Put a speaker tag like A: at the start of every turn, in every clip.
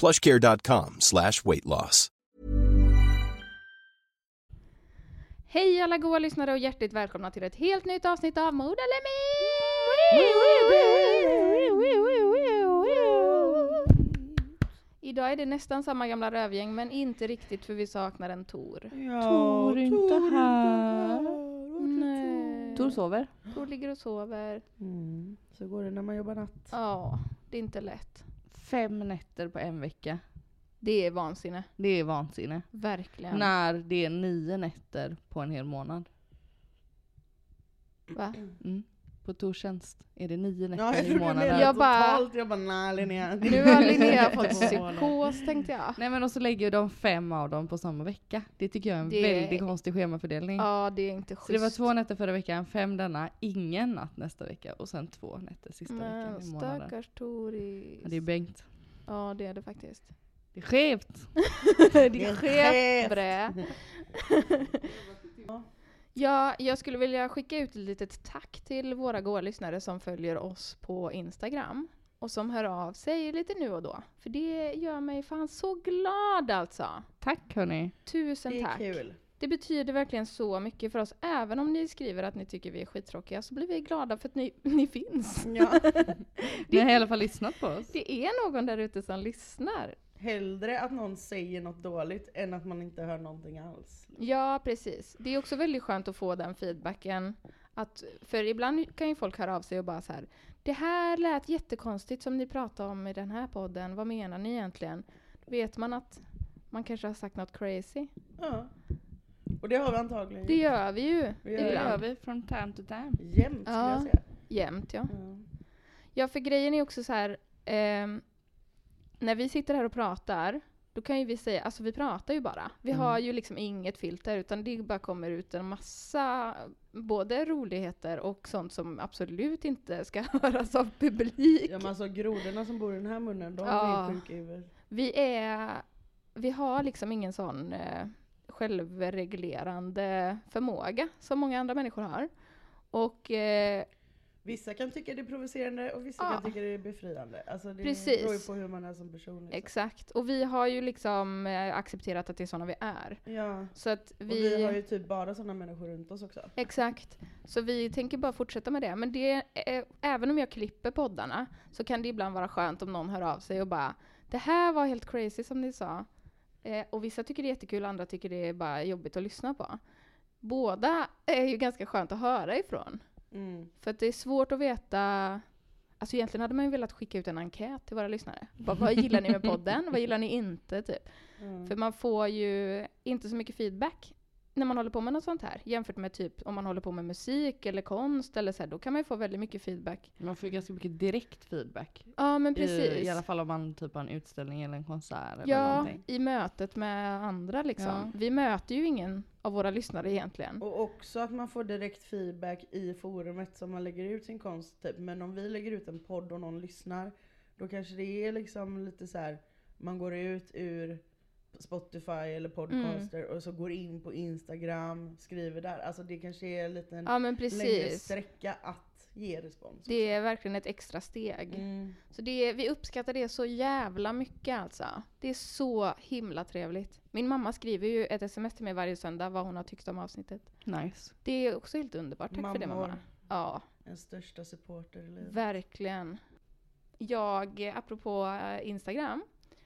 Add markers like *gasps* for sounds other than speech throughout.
A: plushcare.com slash weight loss.
B: Hej alla goa lyssnare och hjärtligt välkomna till ett helt nytt avsnitt av Mord eller Idag är det nästan samma gamla rövgäng men inte riktigt för vi saknar en Tor.
C: Ja,
D: Tor är inte här.
B: Nej.
D: Tor sover.
B: Tor ligger och sover.
C: Mm. Så går det när man jobbar natt.
B: Ja, det är inte lätt.
D: Fem nätter på en vecka.
B: Det är vansinne.
D: Det är vansinne.
B: Verkligen.
D: När det är nio nätter på en hel månad.
B: Va?
D: Mm. På Torstjänst är det nio nätter
C: Ja, jag
D: i månaden.
B: Jag bara-
C: totalt. Jag bara, nej Linnea.
B: Nu har Linnea fått psykos tänkte jag.
D: Nej men och så lägger de fem av dem på samma vecka. Det tycker jag är en
B: Det-
D: väldigt konstig schemafördelning.
B: Ja, det är inte
D: Så
B: schysst.
D: det var två nätter förra veckan, fem denna, ingen natt nästa vecka och sen två nätter sista
B: Men
D: veckan i månaden.
B: stackars Toris.
D: Ja, det är Bengt.
B: Ja, det är det faktiskt.
D: Det är skevt. *laughs*
B: det är skevt. *laughs* *laughs* Ja, jag skulle vilja skicka ut ett litet tack till våra goa lyssnare som följer oss på Instagram och som hör av sig lite nu och då. För det gör mig fan så glad alltså.
D: Tack hörni.
B: Tusen
C: Det är
B: tack.
C: kul.
B: Det betyder verkligen så mycket för oss. Även om ni skriver att ni tycker vi är skittråkiga så blir vi glada för att ni, *laughs* ni finns.
C: Ja. *laughs*
D: Ni har i alla fall lyssnat på oss.
B: Det är någon där ute som lyssnar.
C: Hellre att någon säger något dåligt än att man inte hör någonting alls.
B: Ja, precis. Det är också väldigt skönt att få den feedbacken. Att, för ibland kan ju folk höra av sig och bara så här. Det här lät jättekonstigt som ni pratade om i den här podden. Vad menar ni egentligen? Då vet man att man kanske har sagt något crazy.
C: Ja. Och det har vi antagligen
B: Det gör vi ju
C: Vi gör
D: Det gör vi från time to time.
C: Jämt skulle
B: Ja.
C: jag säga.
B: Jämt, ja.
C: Ja.
B: Ja, för grejen är också så här. ehm, när vi sitter här och pratar, då kan ju vi säga, alltså vi pratar ju bara. Vi
C: Mm.
B: har ju liksom inget filter, utan det bara kommer ut en massa, både roligheter och sånt som absolut inte ska *laughs* höras av publik.
C: Ja men alltså grodorna som bor i den här munnen, de
B: Ja.
C: är sjuka i.
B: Vi är, vi har liksom ingen sån eh, självreglerande förmåga som många andra människor har. Och eh,
C: Vissa kan tycka det är provocerande och vissa
B: Ja.
C: kan tycka det är befriande. Alltså det
B: Precis.
C: beror ju på hur man är som person. Liksom.
B: exakt, och vi har ju liksom eh, accepterat att det är såna vi är.
C: Ja.
B: Så att
C: Och vi
B: vi...
C: har ju typ bara sådana människor runt oss också.
B: Exakt. Så vi tänker bara fortsätta med det. Men det, är, även om jag klipper poddarna så kan det ibland vara skönt om någon hör av sig och bara Det här var helt crazy som ni sa. Eh, och vissa tycker det är jättekul, andra tycker det är bara jobbigt att lyssna på. Båda är ju ganska skönt att höra ifrån.
C: Mm.
B: För att det är svårt att veta Alltså egentligen hade man ju velat skicka ut en enkät till våra lyssnare. Bara, vad gillar ni med podden? Vad gillar ni inte? Typ.
C: Ja.
B: För man får ju inte så mycket feedback när man håller på med något sånt här. Jämfört med typ om man håller på med musik eller konst eller så här, då kan man ju få väldigt mycket feedback.
D: Man får ju ganska mycket direkt feedback.
B: Ja men
D: I,
B: precis.
D: I alla fall om man typ har en utställning eller en konsert eller
B: ja,
D: någonting.
B: i mötet med andra liksom.
D: Ja.
B: Vi möter ju ingen av våra lyssnare egentligen.
C: Och också att man får direkt feedback i forumet som man lägger ut sin konst typ. Men om vi lägger ut en podd och någon lyssnar, då kanske det är liksom lite så här. man går ut ur Spotify eller podcaster
B: Mm.
C: och så går in på Instagram, skriver där. Alltså det kanske är en liten
B: Ja men
C: längre sträcka att ge respons.
B: Det är verkligen ett extra steg.
C: Mm.
B: Så det, vi uppskattar det så jävla mycket alltså. Det är så himla trevligt. Min mamma skriver ju ett sms till mig varje söndag vad hon har tyckt om avsnittet.
D: Nice.
B: Det är också helt underbart. Tack för det
C: Mammor.
B: mamma. Ja,
C: En största supporter i livet.
B: verkligen. Jag, apropå eh, Instagram,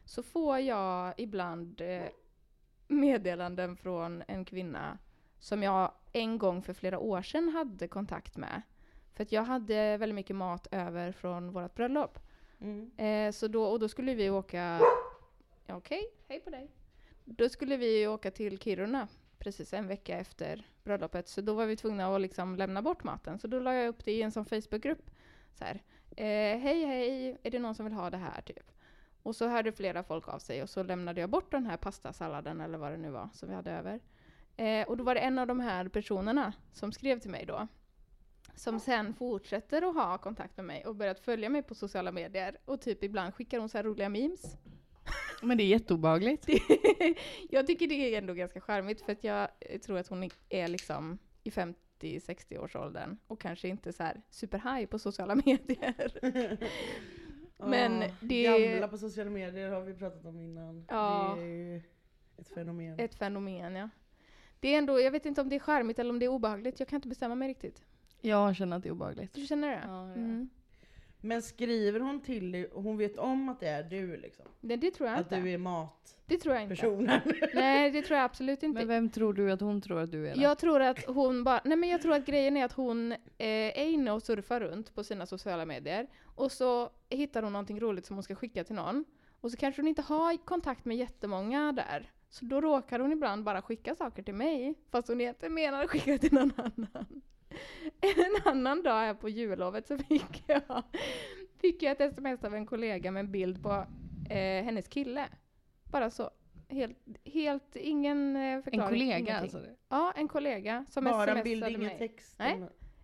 B: så får jag ibland eh, meddelanden från en kvinna som jag en gång för flera år sedan hade kontakt med. För att jag hade väldigt mycket mat över från vårt bröllop.
C: Mm.
B: Eh, så då, och då skulle vi åka... Ja, Okej, hej på dig. Då skulle vi åka till Kiruna precis en vecka efter bröllopet. Så då var vi tvungna att liksom lämna bort maten. Så då la jag upp det i en sån Facebookgrupp. Så här, eh, hej hej, är det någon som vill ha det här? Typ. Och så hörde flera folk av sig och så lämnade jag bort den här pastasalladen eller vad det nu var som vi hade över. Eh, och då var det en av de här personerna som skrev till mig då. Som sen fortsätter att ha kontakt med mig och börjat följa mig på sociala medier. Och typ ibland skickar hon så här roliga memes. *laughs*
D: Men det är jätteobehagligt. *laughs*
B: jag tycker det är ändå ganska charmigt för att jag tror att hon är liksom i 50-60 års åldern och kanske inte så här superhigh på sociala *laughs* medier. Men
C: Ja,
B: det-
C: Gamla på sociala medier har vi pratat om innan.
B: Ja.
C: Det är ju ett fenomen.
B: Ett fenomen ja. Det är ändå, jag vet inte om det är charmigt eller om det är obehagligt. Jag kan inte bestämma mig riktigt.
D: Jag känner att det är obehagligt.
B: Du känner det?
D: Ja, ja.
B: Mm.
C: Men skriver hon till dig och hon vet om att det är du liksom?
B: Det, det tror jag
C: Att
B: inte.
C: du är matpersonen?
B: Det tror jag inte. *laughs* Nej, det tror jag absolut inte.
D: Men vem tror du att hon tror att du är?
B: Jag tror att hon bara, nej men jag tror att grejen är att hon eh, är inne och surfar runt på sina sociala medier och så hittar hon någonting roligt som hon ska skicka till någon och så kanske hon inte har kontakt med jättemånga där. Så då råkar hon ibland bara skicka saker till mig fast hon egentligen menar att skicka till någon annan. *laughs* En annan dag här på jullovet så fick jag, fick jag ett sms av en kollega med en bild på eh, hennes kille. Bara så. Helt, helt ingen eh,
D: en
B: förklaring.
D: kollega
B: ingenting.
D: alltså?
B: Ja, en kollega som
C: Bara en
B: smsade
C: bild,
B: mig.
C: ingen text?
B: Nej.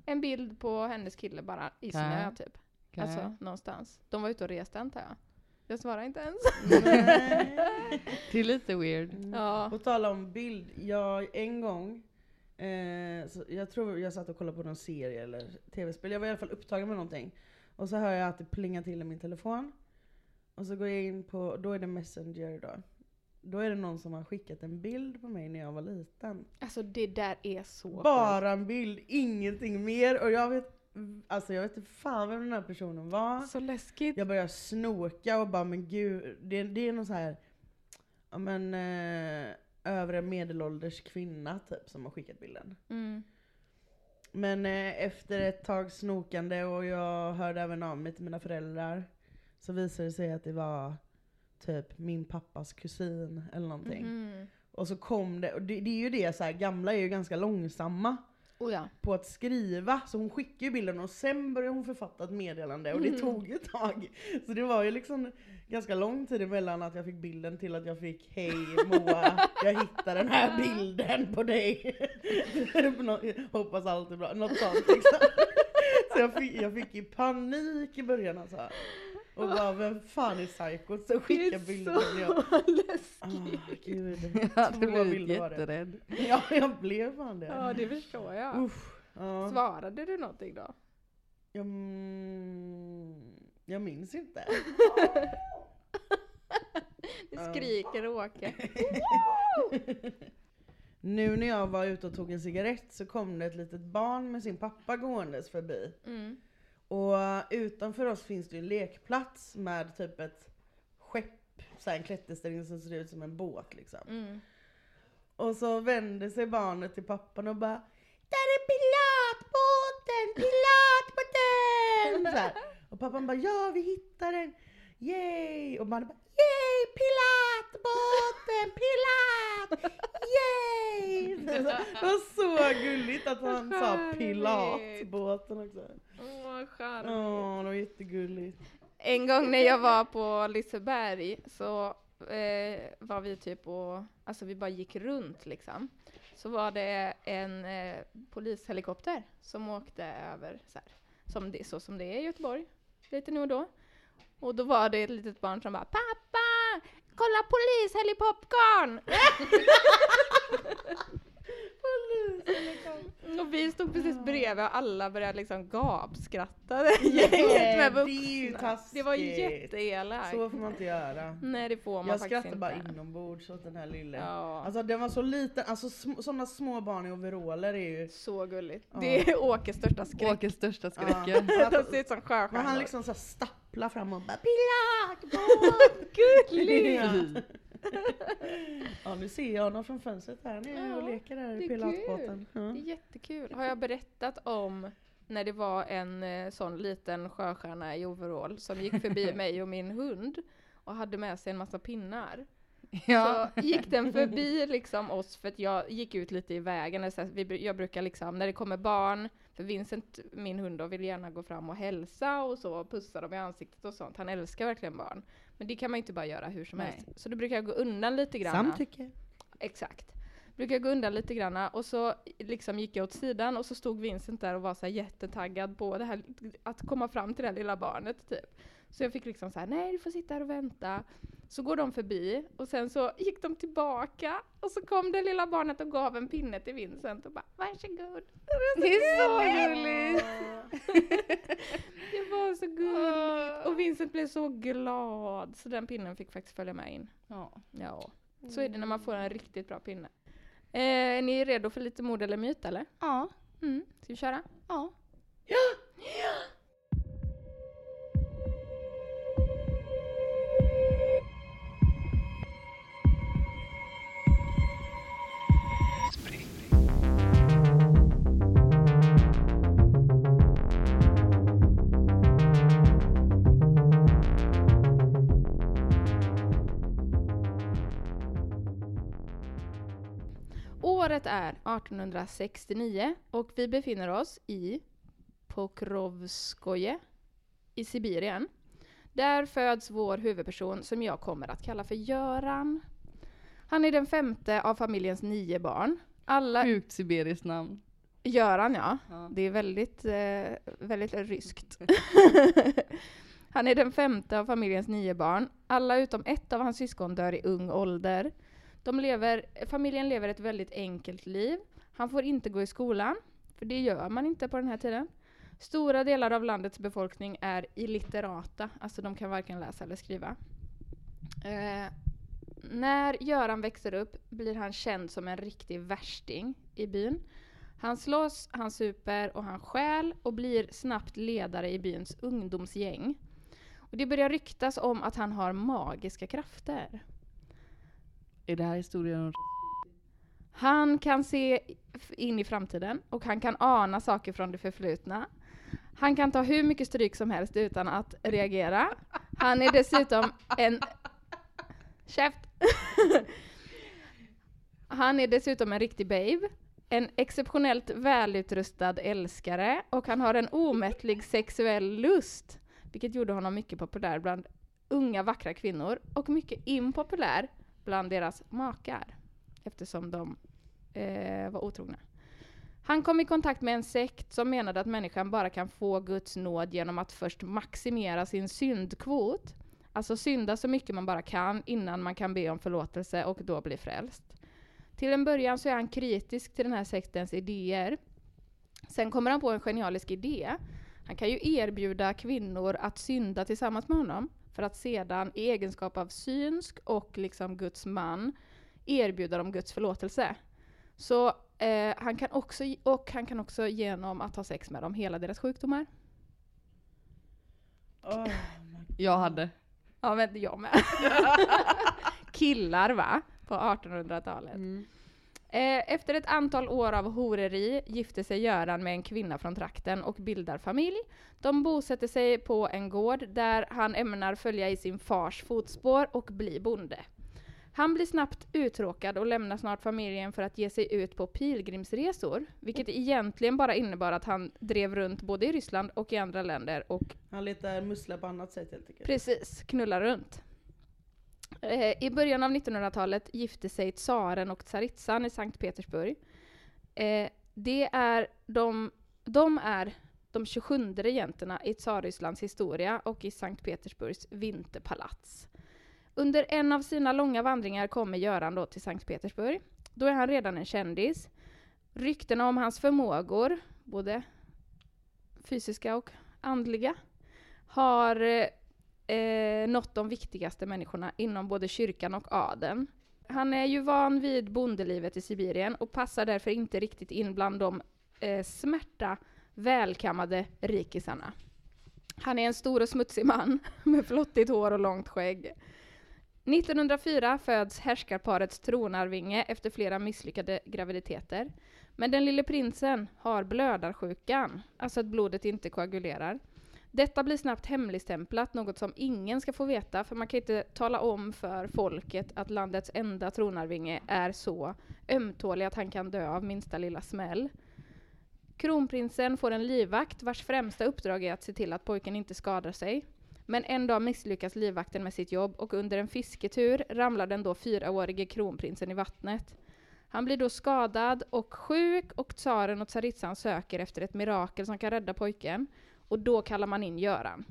B: En bild på hennes kille bara i snö typ.
D: Okej.
B: Alltså någonstans. De var ute och reste antar jag. Jag svarar inte ens.
C: Nej. *laughs*
D: Det är lite weird.
B: Ja.
C: På tal om bild, jag en gång, eh, jag tror jag satt och kollade på någon serie eller tv-spel, jag var i alla fall upptagen med någonting. Och så hör jag att det plingar till i min telefon. Och så går jag in på, då är det Messenger då. Då är det någon som har skickat en bild på mig när jag var liten.
B: Alltså det där är så.
C: Bara en bild, ingenting mer. Och jag vet, alltså jag vet inte fan vem den här personen var.
B: Så läskigt.
C: Jag börjar snoka och bara men gud, det, det är någon så här, ja men eh, övre medelålders kvinna typ som har skickat bilden.
B: Mm.
C: Men eh, efter ett tag snokande och jag hörde även av mig till mina föräldrar så visade det sig att det var typ min pappas kusin eller någonting.
B: Mhm.
C: Och så kom det, och det, det är ju det så här, gamla är ju ganska långsamma
B: Oh ja.
C: på att skriva, så hon skickade ju bilden och sen började hon författa ett meddelande och det
B: Mm.
C: tog ett tag. Så det var ju liksom ganska lång tid emellan att jag fick bilden till att jag fick Hej Moa, jag hittade den här bilden på dig. *laughs* Hoppas allt är bra, något sånt liksom. *laughs* Så jag fick, jag fick ju panik i början alltså. Och bara vem fan är psykot som
B: Det
C: skickar
B: är
C: bilder
B: så
C: till mig? Och- Ah,
B: läskigt.
C: gud. *laughs*
D: Jag
C: det.
D: jätterädd.
C: Ja, jag blev fan det.
B: Ja det förstår jag.
C: Uff, ja.
B: Svarade du någonting då?
C: Jag, mm, jag minns inte. *laughs*
B: Du skriker Åke. *laughs*
C: Nu när jag var ute och tog en cigarett så kom det ett litet barn med sin pappa gåendes förbi.
B: Mm.
C: Och utanför oss finns det ju en lekplats med typ ett skepp, så en klätterställning som ser ut som en båt liksom.
B: Mm.
C: Och så vänder sig barnet till pappan och bara Där är pilatbåten, pilatbåten! Och pappan bara ja vi hittar den, yay! Och barnet bara yay pilatbåten, pilat, yay! *laughs* Det var så gulligt att han sa pilatbåten också.
B: Åh, vad charmigt.
C: Åh, det var jättegulligt.
B: En gång när jag var på Liseberg så eh, var vi typ och, alltså vi bara gick runt liksom. Så var det en eh, polishelikopter som åkte över så, här, som det, så som det är i Göteborg, lite nu och då. Och då var det ett litet barn som bara ”Pappa! Kolla polishelikoptern!” *laughs* Och vi stod precis bredvid och alla började liksom gapskratta gänget med
C: det är ju taskigt.
B: Det var jätteelakt.
C: Så får man inte göra.
B: Nej det får man
C: Jag
B: faktiskt
C: skrattar
B: inte.
C: bara inombords åt den här lille.
B: Ja.
C: Alltså den var så liten, alltså sm- sådana små barn i overaller är ju...
B: Så gulligt.
C: Ja.
B: Det är Åkes största skräck.
D: Åkes största
C: Ja.
D: skräcken. *laughs* *laughs*
B: De ser ut som
C: Men han
B: sjöstjärnor.
C: liksom så här stapplar fram och bara pilatbåt! *laughs*
B: Gulligt!
C: Ja. Ja nu ser jag honom från fönstret här. Han är
B: Ja,
C: och leker där i pilatbåten.
B: Det är
C: Ja.
B: jättekul. Har jag berättat om när det var en eh, sån liten sjöstjärna i overall som gick förbi *laughs* mig och min hund och hade med sig en massa pinnar.
D: Ja.
B: Så gick den förbi liksom oss för att jag gick ut lite i vägen. Så vi, jag brukar liksom, när det kommer barn, för Vincent, min hund då, vill gärna gå fram och hälsa och så, och pussa dem i ansiktet och sånt. Han älskar verkligen barn. Men det kan man ju inte bara göra hur som
D: Nej.
B: helst. Så då brukar jag gå undan lite grann.
C: Samtycke.
B: Exakt. Brukar gå undan lite granna och så liksom gick jag åt sidan och så stod Vincent där och var så jättetaggad på det här, att komma fram till det här lilla barnet typ. Så jag fick liksom så här, nej du får sitta här och vänta. Så går de förbi och sen så gick de tillbaka och så kom det lilla barnet och gav en pinne till Vincent och bara varsågod. *laughs*
D: Det är så gulligt! *laughs*
B: Det var så gulligt. Och Vincent blev så glad så den pinnen fick faktiskt följa med in.
D: Ja.
B: Ja, så är det när man får en riktigt bra pinne. Eh, är ni redo för lite mord eller myt eller?
D: Ja.
B: Mm. Ska vi köra?
D: Ja.
B: Året är 1869 och vi befinner oss i Pokrovskoje i Sibirien. Där föds vår huvudperson som jag kommer att kalla för Göran. Han är den femte av familjens nio barn. Alla...
D: Sjukt sibiriskt namn.
B: Göran ja.
D: Ja.
B: Det är väldigt, eh, väldigt ryskt. *laughs* han är den femte av familjens nio barn. Alla utom ett av hans syskon dör i ung ålder. De lever, familjen lever ett väldigt enkelt liv. Han får inte gå i skolan, för det gör man inte på den här tiden. Stora delar av landets befolkning är illitterata, alltså de kan varken läsa eller skriva. Eh, när Göran växer upp blir han känd som en riktig värsting i byn. Han slåss, han super och han stjäl och blir snabbt ledare i byns ungdomsgäng. Och det börjar ryktas om att han har magiska krafter.
D: Är det här historien om
B: Han kan se in i framtiden och han kan ana saker från det förflutna. Han kan ta hur mycket stryk som helst utan att reagera. Han är dessutom en... Käft! *laughs* Han är dessutom en riktig babe, en exceptionellt välutrustad älskare och han har en omättlig sexuell lust, vilket gjorde honom mycket populär bland unga vackra kvinnor och mycket impopulär bland deras makar eftersom de eh, var otrogna. Han kom i kontakt med en sekt som menade att människan bara kan få Guds nåd genom att först maximera sin syndkvot. Alltså synda så mycket man bara kan innan man kan be om förlåtelse och då bli frälst. Till en början så är han kritisk till den här sektens idéer. Sen kommer han på en genialisk idé. Han kan ju erbjuda kvinnor att synda tillsammans med honom för att sedan i egenskap av synsk och liksom Guds man erbjuda dem Guds förlåtelse. Så eh, han kan också, och han kan också genom att ha sex med dem hela deras sjukdomar.
C: Åh,
D: Jag hade.
B: Ja, men jag med. *laughs* Killar va? På 1800-talet. Eh, efter ett antal år av horeri gifte sig Göran med en kvinna från trakten och bildar familj. De bosätter sig på en gård där han ämnar följa i sin fars fotspår och bli bonde. Han blir snabbt uttråkad och lämnar snart familjen för att ge sig ut på pilgrimsresor, vilket egentligen bara innebar att han drev runt både i Ryssland och i andra länder och
C: Han letar mussla på annat sätt helt enkelt.
B: Precis, knulla runt. Eh, I början av 1900-talet gifte sig tsaren och tsaritsan i Sankt Petersburg. Eh, det är de, de är de 27 regenterna i Tsarrysslands historia och i Sankt Petersburgs vinterpalats. Under en av sina långa vandringar kommer Göran då till Sankt Petersburg. Då är han redan en kändis. Ryktena om hans förmågor, både fysiska och andliga, har eh, eh, nått de viktigaste människorna inom både kyrkan och adeln. Han är ju van vid bondelivet i Sibirien och passar därför inte riktigt in bland de eh, smärta, välkammade rikisarna. Han är en stor och smutsig man *laughs* med flottigt hår och långt skägg. 1904 föds härskarparets tronarvinge efter flera misslyckade graviditeter. Men den lille prinsen har blödarsjukan, alltså att blodet inte koagulerar. Detta blir snabbt hemligstämplat, något som ingen ska få veta, för man kan inte tala om för folket att landets enda tronarvinge är så ömtålig att han kan dö av minsta lilla smäll. Kronprinsen får en livvakt vars främsta uppdrag är att se till att pojken inte skadar sig. Men en dag misslyckas livvakten med sitt jobb och under en fisketur ramlar den då fyraårige kronprinsen i vattnet. Han blir då skadad och sjuk och tsaren och tsaritsan söker efter ett mirakel som kan rädda pojken. Och då kallar man in Göran.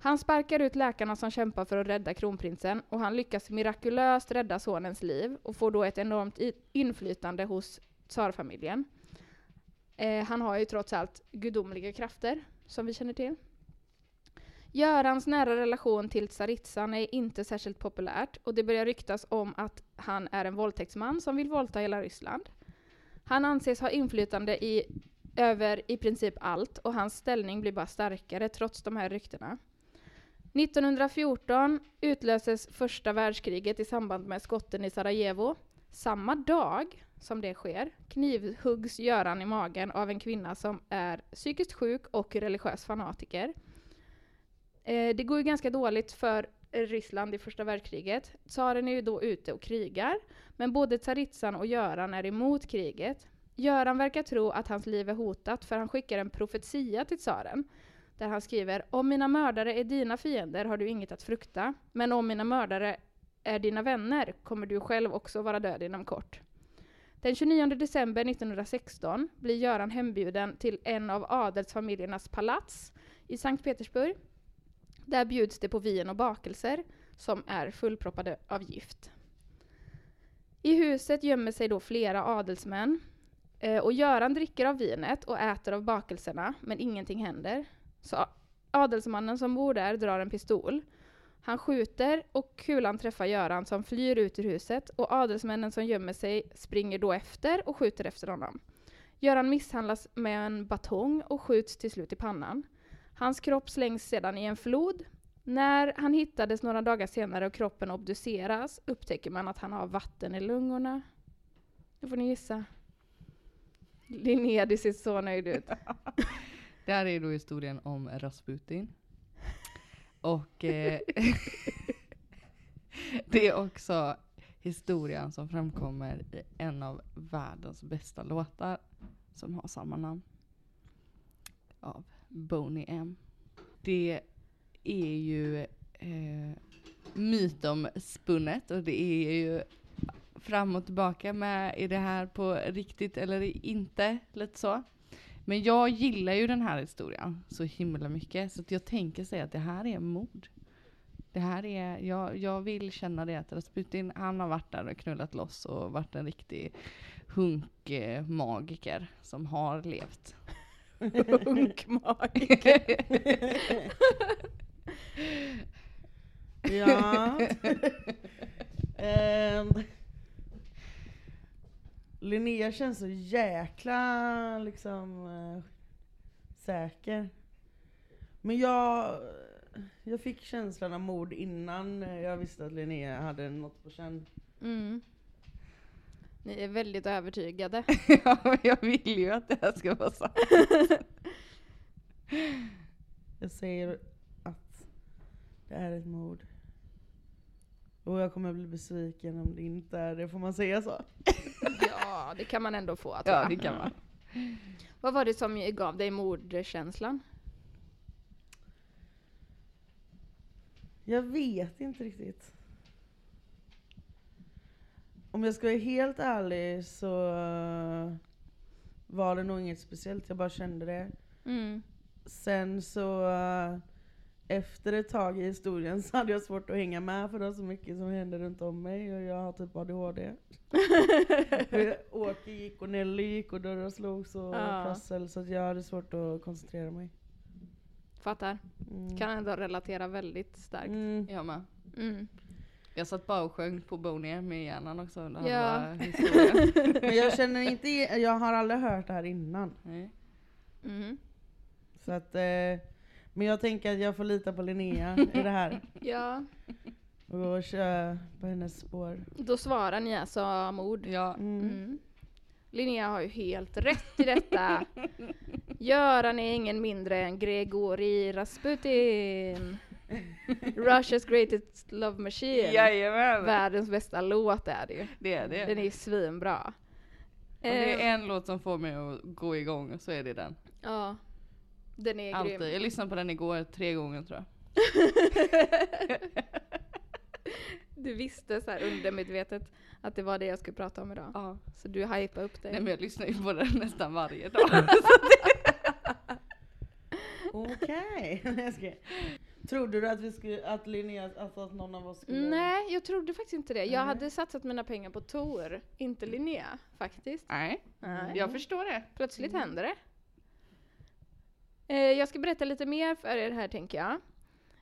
B: Han sparkar ut läkarna som kämpar för att rädda kronprinsen och han lyckas mirakulöst rädda sonens liv och får då ett enormt inflytande hos tsarfamiljen. Eh, han har ju trots allt gudomliga krafter, som vi känner till. Görans nära relation till tsaritsan är inte särskilt populärt och det börjar ryktas om att han är en våldtäktsman som vill våldta hela Ryssland. Han anses ha inflytande i, över i princip allt och hans ställning blir bara starkare trots de här ryktena. 1914 utlöses första världskriget i samband med skotten i Sarajevo. Samma dag som det sker knivhuggs Göran i magen av en kvinna som är psykiskt sjuk och religiös fanatiker. Eh, det går ju ganska dåligt för Ryssland i första världskriget. Tsaren är ju då ute och krigar, men både tsaritsan och Göran är emot kriget. Göran verkar tro att hans liv är hotat för han skickar en profetia till tsaren där han skriver om mina mördare är dina fiender har du inget att frukta, men om mina mördare är dina vänner kommer du själv också vara död inom kort. Den 29 december 1916 blir Göran hembjuden till en av adelsfamiljernas palats i Sankt Petersburg. Där bjuds det på vin och bakelser som är fullproppade av gift. I huset gömmer sig då flera adelsmän eh, och Göran dricker av vinet och äter av bakelserna, men ingenting händer. Så adelsmannen som bor där drar en pistol. Han skjuter och kulan träffar Göran som flyr ut ur huset och adelsmännen som gömmer sig springer då efter och skjuter efter honom. Göran misshandlas med en batong och skjuts till slut i pannan. Hans kropp slängs sedan i en flod. När han hittades några dagar senare och kroppen obduceras upptäcker man att han har vatten i lungorna. Nu får ni gissa. Linnea, du ser så nöjd ut. *laughs*
D: Det här är då historien om Rasputin. Och eh, *laughs* det är också historien som framkommer i en av världens bästa låtar som har samma namn. Av Boney M. Det är ju eh, mytomspunnet och det är ju fram och tillbaka med är det här på riktigt eller inte, lite så. Men jag gillar ju den här historien så himla mycket så jag tänker säga att det här är mord. Det här är, jag, jag vill känna det att Rasputin, han har varit där och knullat loss och varit en riktig hunkmagiker som har levt. *laughs*
B: Hunkmagiker. *laughs*
C: Ja. *laughs* Ehm, Linnea känns så jäkla liksom eh, säker. Men jag, jag fick känslan av mord innan jag visste att Linnea hade något på känn.
B: Mm. Ni är väldigt övertygade. *laughs*
D: ja, men jag vill ju att det här ska vara sant. *laughs*
C: Jag säger att det är ett mord. Och jag kommer bli besviken om det inte är det, får man säga så? *laughs*
B: Ja, det kan man ändå få. tror
D: Ja, det kan man.
B: Vad var det som gav dig mordkänslan?
C: Jag vet inte riktigt. Om jag ska vara helt ärlig så eh, var det nog inget speciellt, jag bara kände det.
B: Mm.
C: Sen så eh, efter ett tag i historien så hade jag svårt att hänga med för det var så mycket som hände runt om mig och jag har typ ADHD. *laughs* Åke gick och Nelly gick och dörrar slogs och
B: Ja.
C: prassel så att jag hade svårt att koncentrera mig.
B: Fattar.
C: Mm.
B: Kan ändå relatera väldigt starkt.
C: Mm.
D: Jag med.
B: Mm.
D: Jag satt bara och sjöng på Bonnier med hjärnan också under
B: Ja. *laughs*
C: Men jag känner inte, jag har aldrig hört det här innan.
D: Nej.
B: Mm.
C: Så att, eh, men jag tänker att jag får lita på Linnea i det här. *laughs*
B: Ja.
C: Och kör på hennes spår.
B: Då svarar ni alltså mord.
D: Ja.
C: Mm.
B: Mm. Linnea har ju helt rätt i detta. Göran är ingen mindre än Grigori Rasputin. Russia's greatest love machine.
D: Jajamän!
B: Världens bästa låt är det ju.
D: Det är det.
B: Den är ju svinbra.
D: Om det
B: Eh,
D: är en låt som får mig att gå igång så är det den.
B: Ja. Den är
D: Alltid.
B: grym.
D: Jag lyssnade på den igår tre gånger tror jag. *laughs*
B: Du visste så här undermedvetet att det var det jag skulle prata om idag.
D: Ja.
B: Så du hypade upp
D: Nej
B: dig.
D: men jag lyssnar ju på den *laughs* nästan varje dag. *laughs*
C: Okej. Jag ska- Trodde du att, vi skulle, att Linnea, alltså att någon av oss skulle...
B: Nej, jag trodde faktiskt inte det. Jag
C: Nej.
B: hade satsat mina pengar på Tor, inte Linnea faktiskt.
D: Nej,
B: Nej.
D: jag förstår det.
B: Plötsligt
C: Mm.
B: händer det. Eh, jag ska berätta lite mer för er här tänker jag.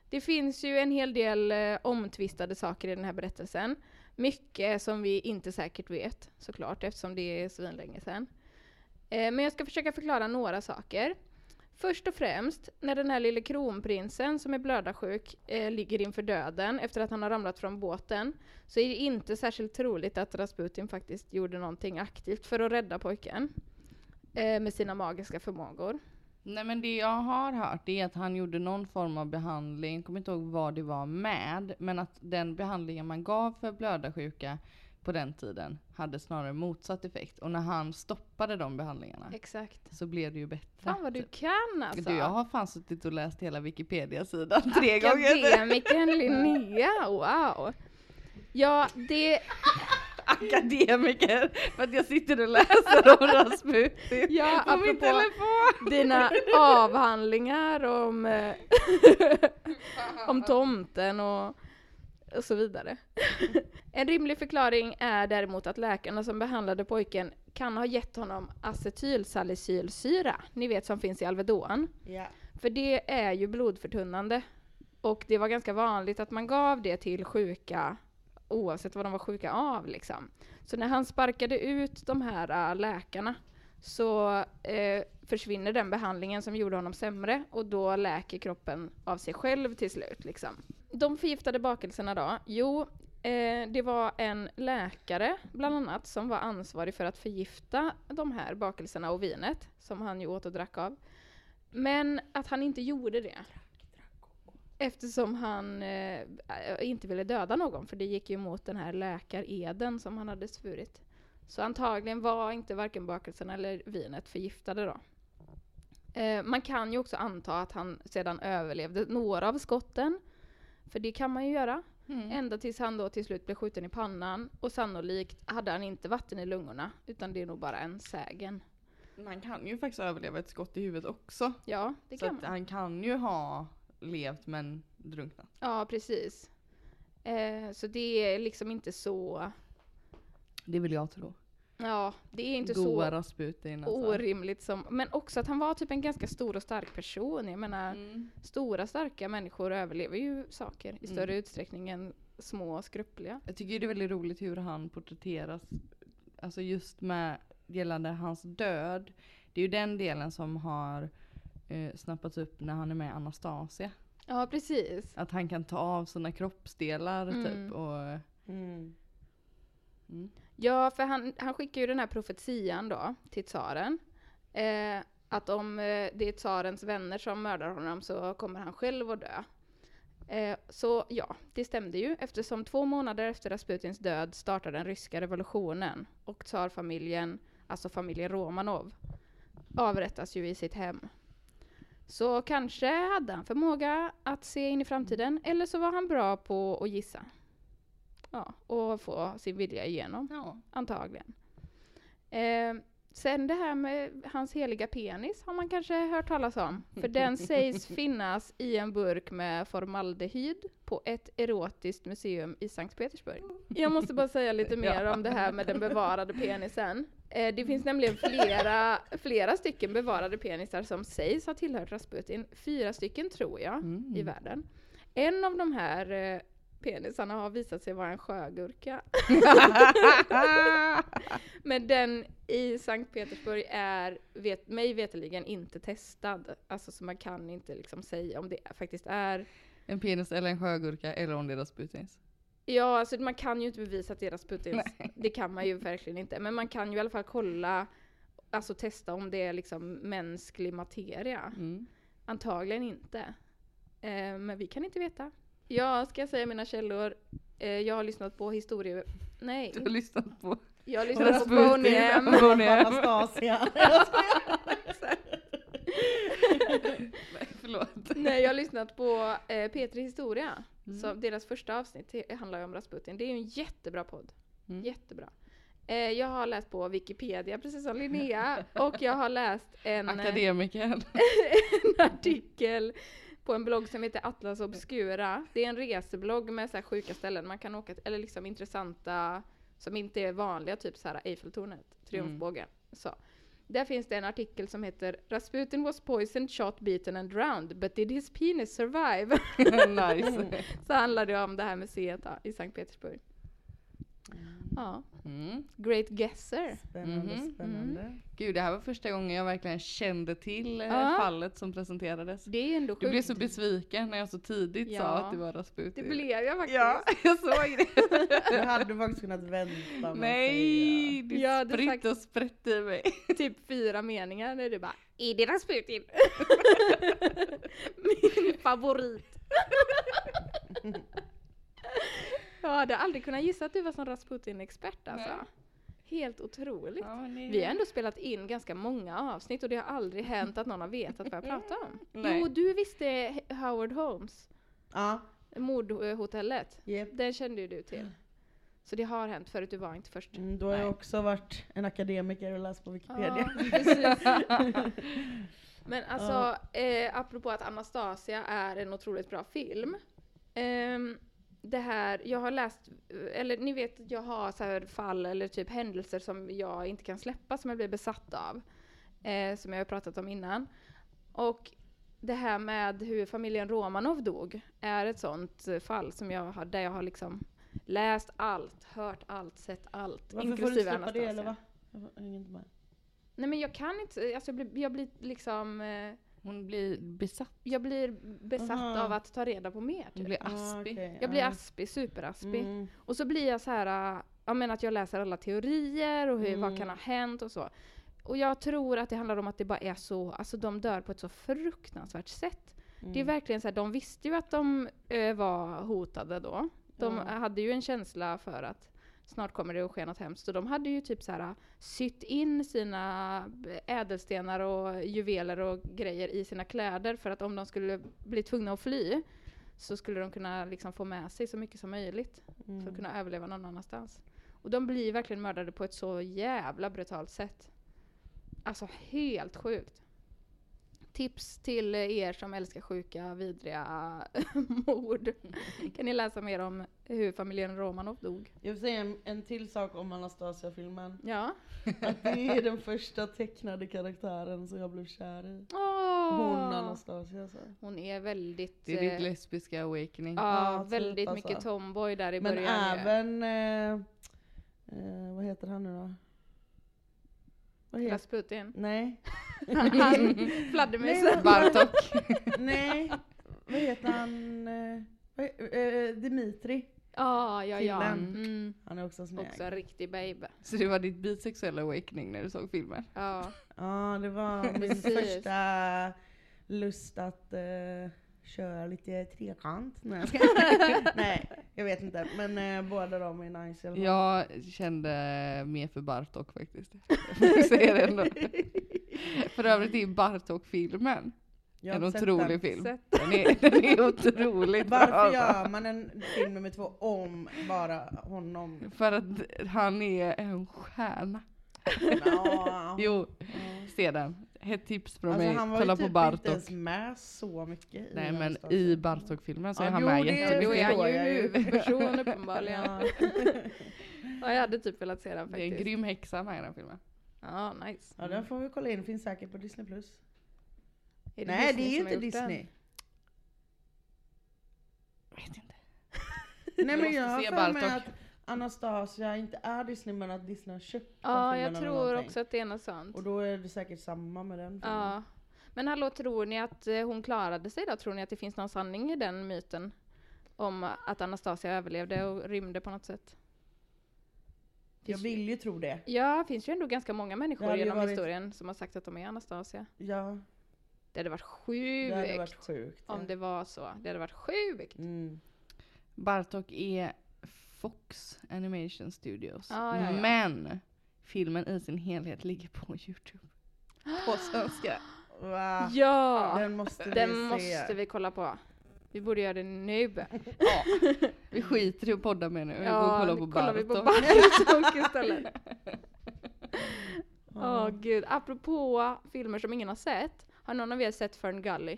B: Det finns ju en hel del eh, omtvistade saker i den här berättelsen. Mycket som vi inte säkert vet såklart eftersom det är svinlänge sedan. Eh, men jag ska försöka förklara några saker. Först och främst, när den här lille kronprinsen som är blödarsjuk eh, ligger inför döden efter att han har ramlat från båten så är det inte särskilt troligt att Rasputin faktiskt gjorde någonting aktivt för att rädda pojken eh, med sina magiska förmågor.
D: Nej men det jag har hört är att han gjorde någon form av behandling, kommer inte ihåg vad det var med, men att den behandlingen man gav för blödarsjuka på den tiden hade snarare motsatt effekt. Och när han stoppade de behandlingarna
B: Exakt.
D: så blev det ju bättre.
B: Fan vad du kan alltså!
D: Du, jag har fan suttit och läst hela Wikipedia-sidan tre gånger.
B: Akademikern Linnea, wow! Ja, det...
D: Akademiker! För att jag sitter och läser om Rasputin
B: Ja,
D: på min telefon.
B: dina avhandlingar om, eh, om tomten och, och så vidare. En rimlig förklaring är däremot att läkarna som behandlade pojken kan ha gett honom acetylsalicylsyra, ni vet som finns i Alvedon.
C: Ja.
B: För det är ju blodförtunnande. Och det var ganska vanligt att man gav det till sjuka oavsett vad de var sjuka av. Liksom. Så när han sparkade ut de här äh, läkarna så eh, försvinner den behandlingen som gjorde honom sämre och då läker kroppen av sig själv till slut. Liksom. De förgiftade bakelserna då? Jo, eh, det var en läkare bland annat som var ansvarig för att förgifta de här bakelserna och vinet som han ju åt och drack av. Men att han inte gjorde det. Eftersom han eh, inte ville döda någon, för det gick ju emot den här läkareden som han hade svurit. Så antagligen var inte varken bakelsen eller vinet förgiftade då. Eh, man kan ju också anta att han sedan överlevde några av skotten. För det kan man ju göra.
D: Mm.
B: Ända tills han då till slut blev skjuten i pannan. Och sannolikt hade han inte vatten i lungorna, utan det är nog bara en sägen.
D: Man kan ju faktiskt överleva ett skott i huvudet också.
B: Ja, det
D: Så
B: kan man.
D: han kan ju ha levt men drunknat.
B: Ja, precis. Eh, så det är liksom inte så...
D: Det vill jag tro.
B: Ja, det är inte
D: Goa
B: så
D: Rasputin alltså.
B: orimligt som... Men också att han var typ en ganska stor och stark person. Jag menar,
D: Mm.
B: stora starka människor överlever ju saker i större
D: Mm.
B: utsträckning än små och skruppliga.
D: Jag tycker det är väldigt roligt hur han porträtteras. Alltså just med gällande hans död. Det är ju den delen som har eh, snappats upp när han är med Anastasia.
B: Ja, precis.
D: Att han kan ta av sina kroppsdelar
B: Mm.
D: typ och...
C: Mm.
D: Mm.
B: Ja, för han, han skickar ju den här profetian då till tsaren. Eh, att om eh, det är tsarens vänner som mördar honom så kommer han själv att dö. Eh, så ja, det stämde ju eftersom två månader efter Rasputins död startade den ryska revolutionen och tsarfamiljen, alltså familjen Romanov, avrättas ju i sitt hem. Så kanske hade han förmåga att se in i framtiden, eller så var han bra på att gissa. Ja, och få sin vilja igenom
D: Ja.
B: antagligen. Eh, sen det här med hans heliga penis har man kanske hört talas om. För *laughs* den sägs finnas i en burk med formaldehyd på ett erotiskt museum i Sankt Petersburg. Jag måste bara säga lite *laughs* mer om det här med den bevarade penisen. Eh, det finns nämligen *laughs* flera, flera stycken bevarade penisar som sägs ha tillhört Rasputin. Fyra stycken tror jag
D: Mm.
B: i världen. En av de här eh, penisarna har visat sig vara en sjögurka. *laughs* Men den i Sankt Petersburg är, vet, mig veterligen inte testad. Alltså så man kan inte liksom säga om det faktiskt är,
D: En penis eller en sjögurka eller om det är Rasputins.
B: Ja, alltså man kan ju inte bevisa att det är Rasputins. Det kan man ju verkligen inte. Men man kan ju i alla fall kolla, alltså testa om det är liksom mänsklig materia.
D: Mm.
B: Antagligen inte. Eh, men vi kan inte veta. Jag ska säga mina källor. Eh, jag har lyssnat på historie... Nej,
D: Du har lyssnat på
B: jag har lyssnat på
D: Rasputin.
B: Boney M.
D: Boney M.
C: Anastasia. *laughs* *laughs*
D: Nej, förlåt.
B: Nej, jag har lyssnat på eh, Petri Historia.
D: Mm.
B: Så deras första avsnitt handlar ju om Rasputin. Det är ju en jättebra podd.
D: Mm.
B: Jättebra. Eh, jag har läst på Wikipedia, precis som Linnea. och jag har läst en, eh,
D: Akademikern. *laughs*
B: en artikel på en blogg som heter Atlas Obscura. Det är en reseblogg med så här sjuka ställen man kan åka till, eller liksom intressanta, som inte är vanliga, typ så här Eiffeltornet, Triumfbågen. Så. Där finns det en artikel som heter Rasputin was poisoned, shot, beaten and drowned, but did his penis survive? *laughs*
D: nice. *laughs*
B: så handlar det om det här museet i Sankt Petersburg. Ja,
D: Mm.
B: Great Guesser.
C: Spännande,
D: Mhm,
C: spännande.
D: Gud, det här var första gången jag verkligen kände till eh,
B: Ja.
D: fallet som presenterades.
B: Det är ändå
D: Du blev
B: sjukt.
D: så besviken när jag så tidigt sa
B: Ja.
D: att det var Rasputin.
B: Det blev jag faktiskt.
D: Ja, *laughs* jag såg det.
C: Du hade faktiskt kunnat vänta med att
D: Nej,
C: säga.
D: du
B: Jag hade
D: spritt och sprätt i mig. *laughs*
B: typ fyra meningar när du bara Är det Rasputin? *laughs* Min favorit. Jag hade aldrig kunnat gissa att du var sån Rasputin-expert alltså.
D: Nej.
B: Helt otroligt.
D: Ja, det-
B: Vi har ändå spelat in ganska många avsnitt och det har aldrig hänt att någon har vetat vad jag *laughs* pratar om.
D: Nej.
B: Jo, du visste Howard Holmes,
C: Ja,
B: mordhotellet.
C: yep.
B: Den kände ju du till. Så det har hänt förut, du var inte först.
C: Mm, då har jag
D: Nej.
C: också varit en akademiker och läst på Wikipedia.
B: Ja. *laughs* Men alltså, eh, apropå att Anastasia är en otroligt bra film. ehm, det här, jag har läst, eller ni vet att jag har så här fall eller typ händelser som jag inte kan släppa, som jag blir besatt av. Eh, som jag har pratat om innan. Och det här med hur familjen Romanov dog är ett sånt fall som jag har, där jag har liksom läst allt, hört allt, sett allt.
C: Varför får du
B: inklusive
C: släppa det eller va? Jag hänger inte med.
B: Nej men jag kan inte, alltså jag blir, jag blir liksom, eh,
D: Hon blir besatt.
B: jag blir besatt
C: Aha.
B: av att ta reda på mer.
D: Hon
B: Typ.
D: blir
C: Ah,
D: aspig.
C: okej,
B: Jag blir
C: ja.
B: aspig, superaspig.
C: Mm.
B: Och så blir jag så här, äh, jag menar att jag läser alla teorier och hur, vad
C: Mm.
B: kan ha hänt och så. Och jag tror att det handlar om att det bara är så, alltså de dör på ett så fruktansvärt sätt. Det är
C: Mm.
B: verkligen så här, de visste ju att de ö, var hotade då. De
C: Ja.
B: hade ju en känsla för att snart kommer det att ske något hemskt. Och de hade ju typ så här sytt in sina ädelstenar och juveler och grejer i sina kläder för att om de skulle bli tvungna att fly så skulle de kunna liksom få med sig så mycket som möjligt för
C: Mm.
B: att kunna överleva någon annanstans. Och de blir verkligen mördade på ett så jävla brutalt sätt. Alltså helt sjukt. Tips till er som älskar sjuka, vidriga *laughs* mord. kan ni läsa mer om hur familjen Romanov dog.
C: Jag vill säga en, en till sak om Anastasia-filmen.
B: Ja.
C: Att det är den första tecknade karaktären som jag blev kär i.
B: Åh!
C: Hon Anastasia så.
B: Hon är väldigt...
D: Det är ditt
B: eh,
D: lesbiska awakening.
B: Ja,
C: Ja, typ
B: väldigt
C: alltså.
B: mycket tomboy där i
C: Men
B: början. ju.
C: även, eh, eh, vad heter han nu då? Vad heter,
B: Rasputin.
C: nej, *laughs*
B: Han fladdermusen.
C: Nej,
D: Bartok. *laughs*
C: nej, vad heter han? Eh, eh, Dimitri.
B: Ja, ja, ja. Mm.
C: Han är också snygg.
B: Också en riktig babe.
D: Så det var ditt bisexuella awakening när du såg filmen?
B: Ja.
C: Ja, det var min första lust att eh, köra lite trekant. Nej, *laughs* Nej, jag vet inte. Men eh, båda de är nice.
D: Jag kände mer för Bartok faktiskt. Jag säger det ändå. *laughs* För övrigt är Bartok-filmen
C: Jag
D: en otrolig
C: den.
D: film.
B: Sett.
D: Den är, den är otroligt bra.
C: Varför gör man en film nummer två om bara honom?
D: För att han är en stjärna.
C: Ja. *laughs*
D: Jo, se den. Ett tips från
C: Alltså
D: mig,
C: han var
D: kolla
C: ju
D: på
C: typ
D: Bartok.
C: inte ens med så mycket i
D: Nej men i Bartok-filmen så
C: Ja,
D: är han
C: jo,
D: med
C: det-
B: Då
D: jättemycket.
B: är han ju huvudperson *laughs* uppenbarligen.
C: Ja.
B: Ja, jag hade typ velat se den
D: Det är en
B: faktiskt.
D: grym häxa med i den filmen.
B: Ja, nice.
C: ja, den får vi kolla in. Finns säkert på Disney+. Plus.
B: Är
C: Nej,
B: Disney
C: det är ju inte? Disney.
D: Vet inte. *laughs*
C: Nej men jag har för mig att Anastasia inte är Disney men att Disney har köpt
B: Ja, jag tror också att det är något sånt.
C: Och då är det säkert samma med den filmen.
B: Ja. Men hallå, tror ni att eh, hon klarade sig då? Tror ni att det finns någon sanning i den myten? om att Anastasia överlevde och rymde på något sätt.
C: Jag vill ju tro det.
B: Ja, det finns ju ändå ganska många människor genom
C: varit-
B: historien som har sagt att de är Anastasia.
C: Ja,
B: Det hade varit sjukt
C: det hade varit sjukt. ja.
B: om det var så. Det hade varit sjukt.
C: Mm.
D: Bartok är Fox Animation Studios.
B: Ja, ja, ja.
D: Men filmen i sin helhet ligger på Youtube. På svenska. *gasps*
C: Va?
B: Ja!
C: Den måste vi
B: Den
C: se.
B: måste vi kolla på. Vi borde göra det nu. *laughs*
D: Ja. Vi skiter i att podda med nu. Vi går och kollar på
B: kollar vi på
D: Bartok.
B: Istället. *laughs* Åh
C: Ja.
B: gud, apropå filmer som ingen har sett. Har någon av er sett Fern Gully?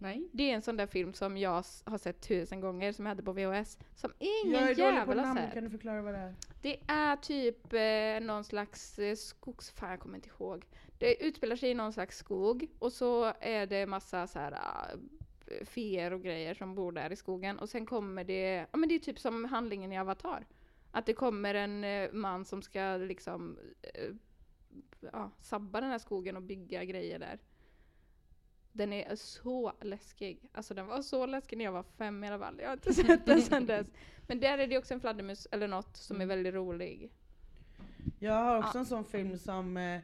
D: Nej.
B: Det är en sån där film som jag har sett tusen gånger, som jag hade på VHS. Som ingen
C: Jag är dålig på
B: jävel har
C: namn,
B: sett.
C: kan du förklara vad det är?
B: Det är typ eh, någon slags eh, skogs... Fan, jag kommer inte ihåg. Det utspelar sig i någon slags skog och så är det massa så här uh, feer och grejer som bor där i skogen och sen kommer det... Ja men det är typ som handlingen i Avatar. Att det kommer en eh, man som ska liksom eh, ja, sabba den här skogen och bygga grejer där. Den är så läskig. Alltså den var så läskig när jag var fem i alla fall. Jag har inte sett den sedan *laughs* dess. Men där är det också en fladdermus eller något som är väldigt rolig.
C: Jag har också en sån film som eh,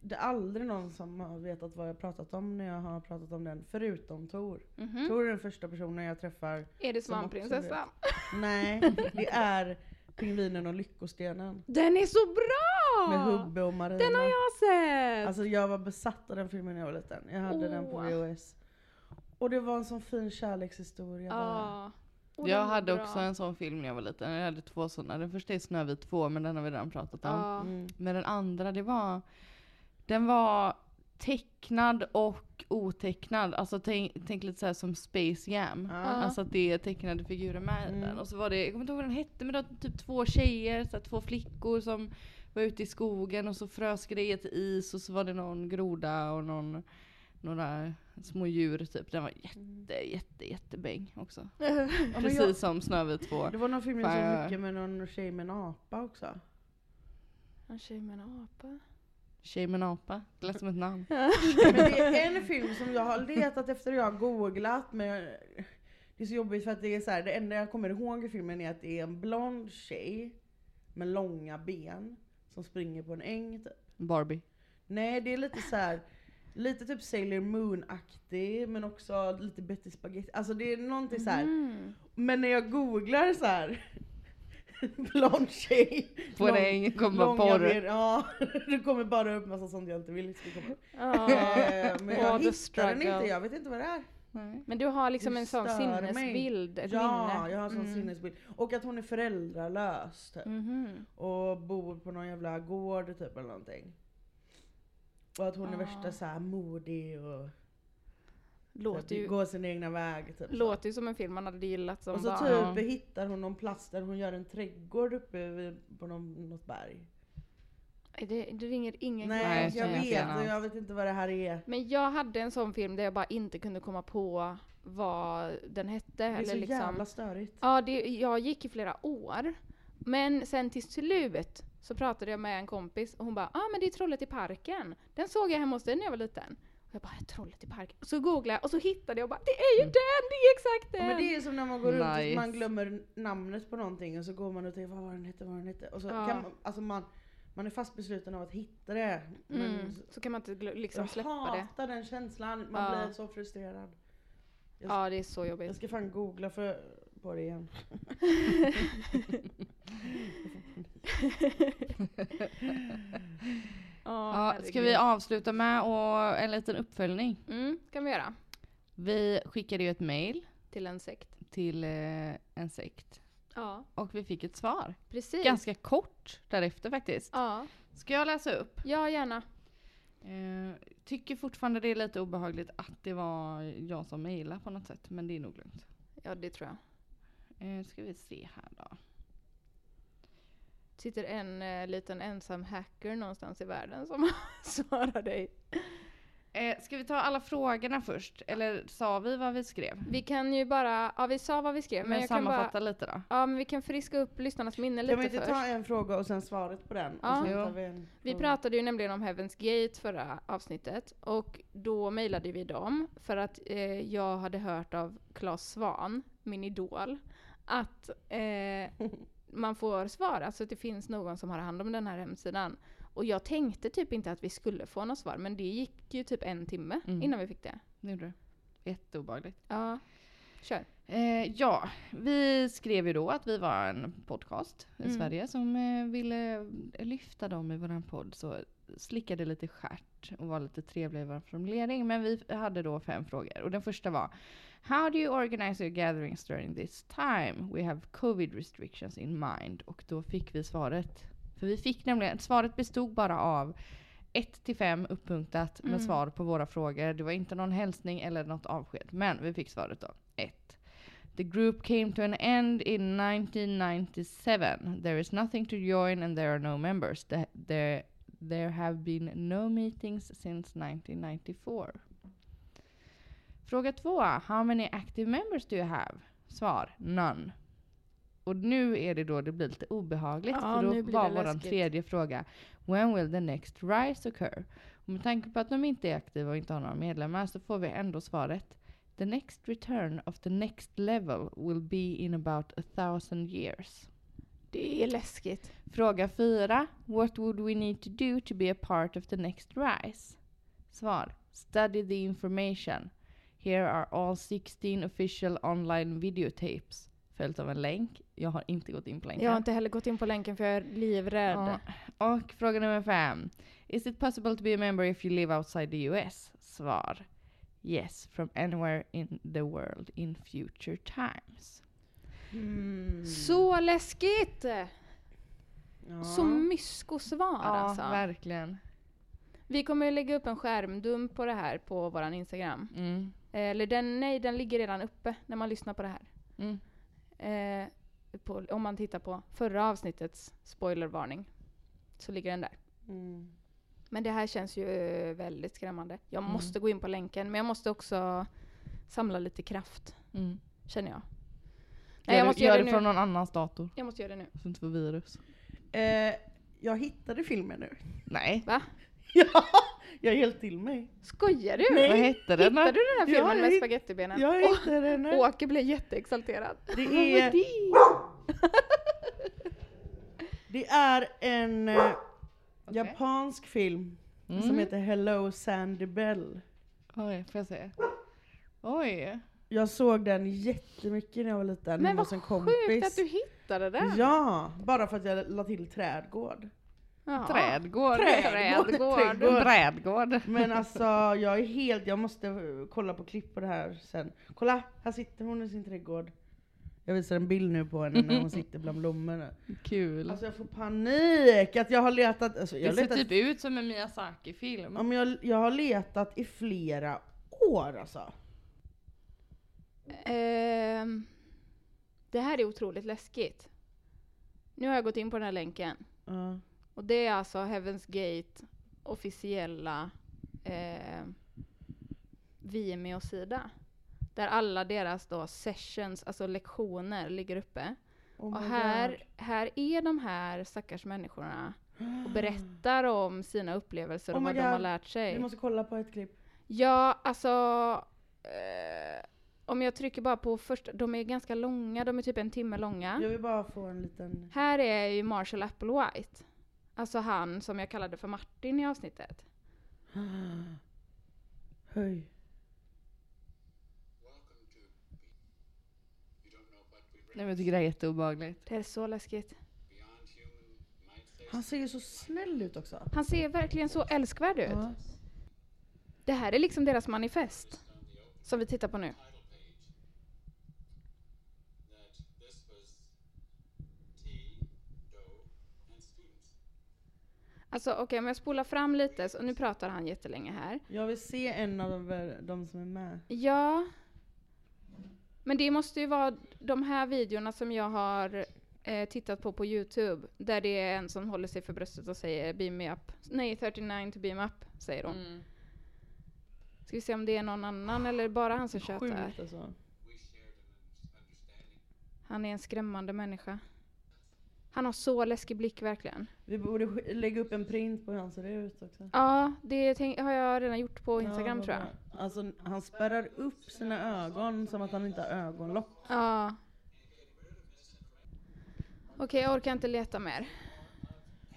C: det är aldrig någon som har vetat vad jag pratat om när jag har pratat om den, förutom Tor.
B: Mhm.
C: Tor är den första personen jag träffar.
B: Är det Svampprinsessan?
C: Nej, det är Pingvinen och Lyckostenen.
B: Den är så bra!
C: Med Hubbe och Marina.
B: Den har jag sett!
C: Alltså jag var besatt av den filmen när jag var liten. Jag hade den på. VHS. Och det var en sån fin kärlekshistoria.
B: Och
D: Jag hade
B: bra.
D: också en sån film när jag var liten. Jag hade två sådana. Den första är Snövit 2 men den har vi redan pratat om.
B: Ja.
C: Mm.
D: Men den andra det var Den var tecknad och otecknad. Alltså tänk, tänk lite så här som Space Jam.
C: Ja.
D: Alltså att det är tecknade figurer med
C: Mm.
D: den. Och så var det, jag kommer inte ihåg vad den hette, men det var typ två tjejer, så här, två flickor som var ute i skogen och så frös grejer till is och så var det någon groda och någon, några små djur typ. Den var jätte, jätte, jättebäng också. *laughs* Precis
C: jag,
D: som Snövit 2.
C: det var någon film jag såg mycket med någon tjej med en apa också.
B: En tjej med en apa.
D: Tjej med en apa. Det lät som ett namn.
C: Men *laughs* det är en film som jag har letat efter och jag har googlat men jag, det är så jobbigt för att det är så här, det enda jag kommer ihåg i filmen är att det är en blond tjej med långa ben som springer på en äng typ.
D: Barbie.
C: Nej det är lite så här. Lite typ Sailor Moon-aktig men också lite Betty Spaghetti. Alltså det är någonting så här.
B: Mm.
C: Men när jag googlar så här. *laughs* Blond tjej.
D: På en
C: lång-
D: äng kommer porr.
C: Ja, *laughs* det kommer bara upp massa sånt jag inte vill ska komma upp.
B: Ja.
C: Eh, Men jag
B: the
C: hittar den inte, jag vet inte vad det är.
D: Nej.
B: Men du har liksom en sån
C: mig.
B: sinnesbild, ett
C: ja,
B: minne.
C: jag har en sån
B: Mm.
C: sinnesbild. Och att hon är föräldralös typ.
B: Mhm.
C: Och bor på någon jävla gård typ eller någonting. Och att hon är
B: Ah.
C: värsta så här modig och
B: Låter ju,
C: går sin egna väg. Typ,
B: låter ju som en film man hade gillat som
C: Och så
B: barn.
C: typ hittar hon någon plats där hon gör en trädgård uppe på någon, något berg.
B: Det, det ringer ingen
C: Nej,
D: Nej,
C: jag
D: jag
C: vet och jag vet inte vad det här är.
B: Men jag hade en sån film där jag bara inte kunde komma på vad den hette.
C: Det är
B: eller
C: så
B: liksom.
C: jävla störigt.
B: Ja, det, jag gick i flera år. Men sen till slut så pratade jag med en kompis och hon bara ah men det är Trollet i parken. Den såg jag hemma hos dig när jag var liten. Och jag bara Trollet i parken. Och så googlade jag och så hittade jag och bara det är ju den! Det är exakt
C: Ja,
B: den!
C: men det är som när man går runt och
D: Nice.
C: man glömmer namnet på någonting och så går man och tänker vad var den hette, vad var den hette? Och så
B: Ja.
C: kan man, alltså man, man är fast besluten av att hitta det. Men
B: mm, så kan man inte liksom
C: jag
B: släppa det.
C: hatar den känslan, man
B: Ja.
C: blir så frustrerad.
B: Ja det är så
C: Jag
B: jobbigt.
C: ska fan googla för, på det igen. *laughs* *laughs* *laughs*
B: Ja,
D: Ja, ska vi avsluta med och en liten uppföljning?
B: Mm, kan vi göra.
D: Vi skickade ju ett mail
B: Till en sekt.
D: till eh, en sekt
B: Ja,
D: och vi fick ett svar.
B: precis.
D: Ganska kort därefter faktiskt.
B: Ja,
D: Ska jag läsa upp?
B: ja gärna.
D: Eh, tycker fortfarande det är lite obehagligt att det var jag som mejlade på något sätt, men det är nog lugnt.
B: Ja det tror jag.
D: Eh, ska vi se här då.
B: Sitter en eh, liten ensam hacker någonstans i världen som *laughs* svarar dig.
D: Eh, ska vi ta alla frågorna först? Eller sa vi vad vi skrev?
B: Vi kan ju bara, ja vi sa vad vi skrev, men,
D: Men
B: jag kan
D: sammanfatta
B: bara,
D: lite då.
B: ja men vi kan friska upp lyssnarnas minne
C: Kan vi
B: lite
C: inte
B: först.
C: ta en fråga och sen svaret på den?
B: Ja.
C: Och sen
D: Jo.
C: tar vi en
B: Vi pratade ju nämligen om Heaven's Gate förra avsnittet och då mejlade vi dem för att eh, jag hade hört av Claes Svan, min idol, att eh, *laughs* man får svar, alltså att det finns någon som har hand om den här hemsidan. Och jag tänkte typ inte att vi skulle få något svar, men det gick ju typ en timme
D: Mm.
B: innan vi fick det.
D: Det gjorde du. Jätteobehagligt.
B: Ja, kör.
D: Eh, ja, vi skrev ju då att vi var en podcast i
B: Mm.
D: Sverige som eh, ville lyfta dem i våran podd. Så slickade lite stjärt och var lite trevliga i vår formulering. Men vi hade då fem frågor. Och den första var How do you organize your gatherings during this time? We have covid restrictions in mind. Och då fick vi svaret. För vi fick nämligen, svaret bestod bara av 1 till 5 uppunktat med
B: Mm.
D: svar på våra frågor. Det var inte någon hälsning eller något avsked. Men vi fick svaret då. 1. The group came to an end in 1997. There is nothing to join and there are no members. The- There, there have been no meetings since 1994. Fråga 2. How many active members do you have? Svar. None. Och nu är det då det blir lite obehagligt.
B: Ja,
D: för då var vår tredje fråga. When will the next rise occur? Och med tanke på att de inte är aktiva och inte har några medlemmar så får vi ändå svaret. The next return of the next level will be in about a thousand years.
B: Det är läskigt.
D: Fråga 4. What would we need to do to be a part of the next rise? Svar. Study the information. Here are all 16 official online videotapes. Följt av en länk. Jag har inte gått in på länken.
B: Jag har inte heller gått in på länken för jag är livrädd.
D: Ja. Och fråga nummer fem. Is it possible to be a member if you live outside the US? Svar. Yes, from anywhere in the world in future times.
C: Mm.
B: Så läskigt!
C: Ja.
B: Så mysko-svar
D: Ja,
B: alltså.
D: verkligen.
B: Vi kommer att lägga upp en skärmdump på det här på våran Instagram.
D: Mm.
B: Eller den, nej, den ligger redan uppe när man lyssnar på det här.
D: Mm.
B: Eh, på, om man tittar på förra avsnittets spoilervarning. Så ligger den där.
C: Mm.
B: Men det här känns ju eh, väldigt skrämmande. Jag
D: Mm.
B: måste gå in på länken, men jag måste också samla lite kraft,
D: Mm.
B: känner jag.
D: Nej,
B: jag
D: gör
B: måste
D: det,
B: göra
D: gör
B: det
D: det från någon annans dator.
B: Jag måste göra det nu.
D: Så inte får virus.
C: Eh, jag hittade filmen nu.
D: Nej.
B: Va? *laughs*
C: Ja, jag är helt till mig.
B: Skojar du?
C: Nej.
D: Vad hette den?
B: Hittade du den här filmen
C: jag
B: med
C: hitt-
B: spagettibenen?
C: Jag hittade den.
B: Åke blev jätteexalterad.
C: Det
B: Vad
C: är,
B: det? *laughs*
C: det är en eh,
D: Okej.
C: japansk film
D: Mm.
C: som heter Hello Sandy Bell.
D: Oj, får jag se? Oj.
C: Jag såg den jättemycket när jag var liten
B: Men vad
C: hos en
B: sjukt
C: kompis.
B: att du hittade den.
C: Ja, bara för att jag la till trädgård.
B: Jaha.
D: Trädgård.
C: Trädgård.
B: Trädgård.
C: Trädgård. Men alltså jag är helt, jag måste kolla på klipp på det här sen. Kolla, här sitter hon i sin trädgård. Jag visar en bild nu på henne när hon sitter bland blommorna.
D: Kul.
C: Alltså jag får panik att jag har letat, alltså jag
D: det ser
C: letat,
D: typ ut som en Miyazaki-film.
C: ja, men jag, jag har letat i flera år alltså.
B: Ehm, det här är otroligt läskigt. Nu har jag gått in på den här länken.
C: Ja.
B: Och det är alltså Heaven's Gate officiella eh, Vimeo-sida. Där alla deras då sessions, alltså lektioner, ligger uppe.
C: Oh
B: och här,
C: God.
B: här är de här stackars människorna och *gasps* berättar om sina upplevelser
C: Oh
B: och vad de har lärt sig.
C: Vi måste kolla på ett klipp.
B: Ja, alltså... Eh, om jag trycker bara på första, de är ganska långa, de är typ en timme långa.
C: Jag vill bara få en liten...
B: Här är ju Marshall Applewhite. Alltså han som jag kallade för Martin i avsnittet. *gasps*
C: Höj.
D: Nej, men jag tycker det här är jätteobehagligt.
B: Det är så läskigt.
C: Han ser ju så snäll ut också.
B: Han ser verkligen så älskvärd ut.
C: Ja.
B: Det här är liksom deras manifest. Som vi tittar på nu. Alltså okej, om jag spolar fram lite, så nu pratar han jättelänge här.
C: Jag vill se en av de, de som är med.
B: Ja. Men det måste ju vara de här videorna som jag har eh, tittat på på Youtube. Där det är en som håller sig för bröstet och säger beam me up. Nej, 39 to beam up, säger hon. Ska vi se om det är någon annan eller bara han som tjötar.
C: Alltså.
B: Han är en skrämmande människa. Han har så läskig blick verkligen.
C: Vi borde lägga upp en print på hur han ser ut också.
B: Ja, det tänk- har jag redan gjort på
C: Ja,
B: Instagram
C: vad
B: tror jag.
C: Alltså han spärrar upp sina ögon som att han inte har ögonlock.
B: Ja. Okej, jag orkar inte leta mer.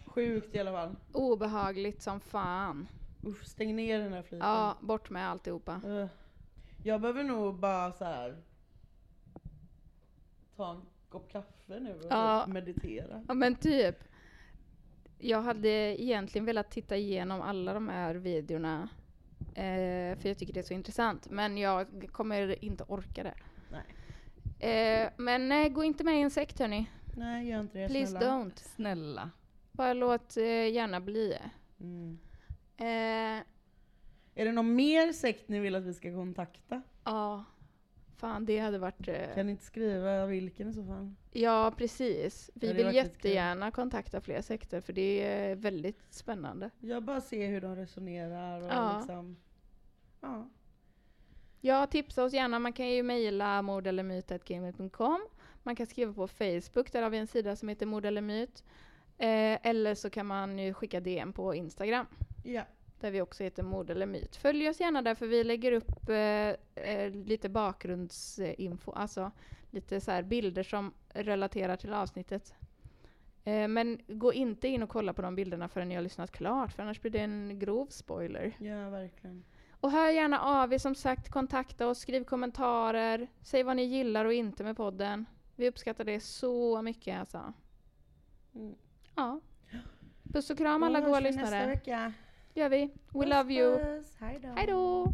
C: Sjukt i alla fall.
B: Obehagligt som fan.
C: Usch, stäng ner den där fliten.
B: Ja, bort med alltihopa.
C: Uh, jag behöver nog bara så här ta en kopp kaffe nu och
B: Ja.
C: meditera.
B: Ja men typ. Jag hade egentligen velat titta igenom alla de här videorna. Eh, för jag tycker det är så intressant. Men jag kommer inte orka det.
C: Nej.
B: Eh, men nej, gå inte med i en sekt hörni.
C: Nej, gör inte det
B: Please
C: snälla.
B: don't.
D: Snälla.
B: Bara låt eh, gärna bli.
C: Mm.
B: Eh,
C: Är det någon mer sekt ni vill att vi ska kontakta?
B: Ja, fan det hade varit... Eh,
C: Kan ni inte skriva vilken i så fall?
B: ja, precis. Vi vill jättegärna kontakta fler sekter för det är väldigt spännande.
C: Jag bara ser hur de resonerar och
B: Ja.
C: liksom... Ja.
B: Ja, tipsa oss gärna. Man kan ju mejla mordellermyt.gmail.com. Man kan skriva på Facebook, där har vi en sida som heter Mord eller myt. Eh, eller så kan man ju skicka DM på Instagram,
C: Ja.
B: Där vi också heter Mord eller myt. Följ oss gärna där, för vi lägger upp eh, eh, lite bakgrundsinfo, alltså lite så bilder som relaterar till avsnittet. Eh, men gå inte in och kolla på de bilderna förrän ni har lyssnat klart, för annars blir det en grov spoiler.
C: ja, verkligen.
B: Och hör gärna av er som sagt, kontakta oss, skriv kommentarer, säg vad ni gillar och inte med podden. Vi uppskattar det så mycket alltså.
C: Mm.
B: Ja. Puss och kram alla goa
C: vi nästa
B: lyssnare.
C: vecka.
B: Gör vi. We
C: Puss,
B: love you.
C: puss.
B: Hej då.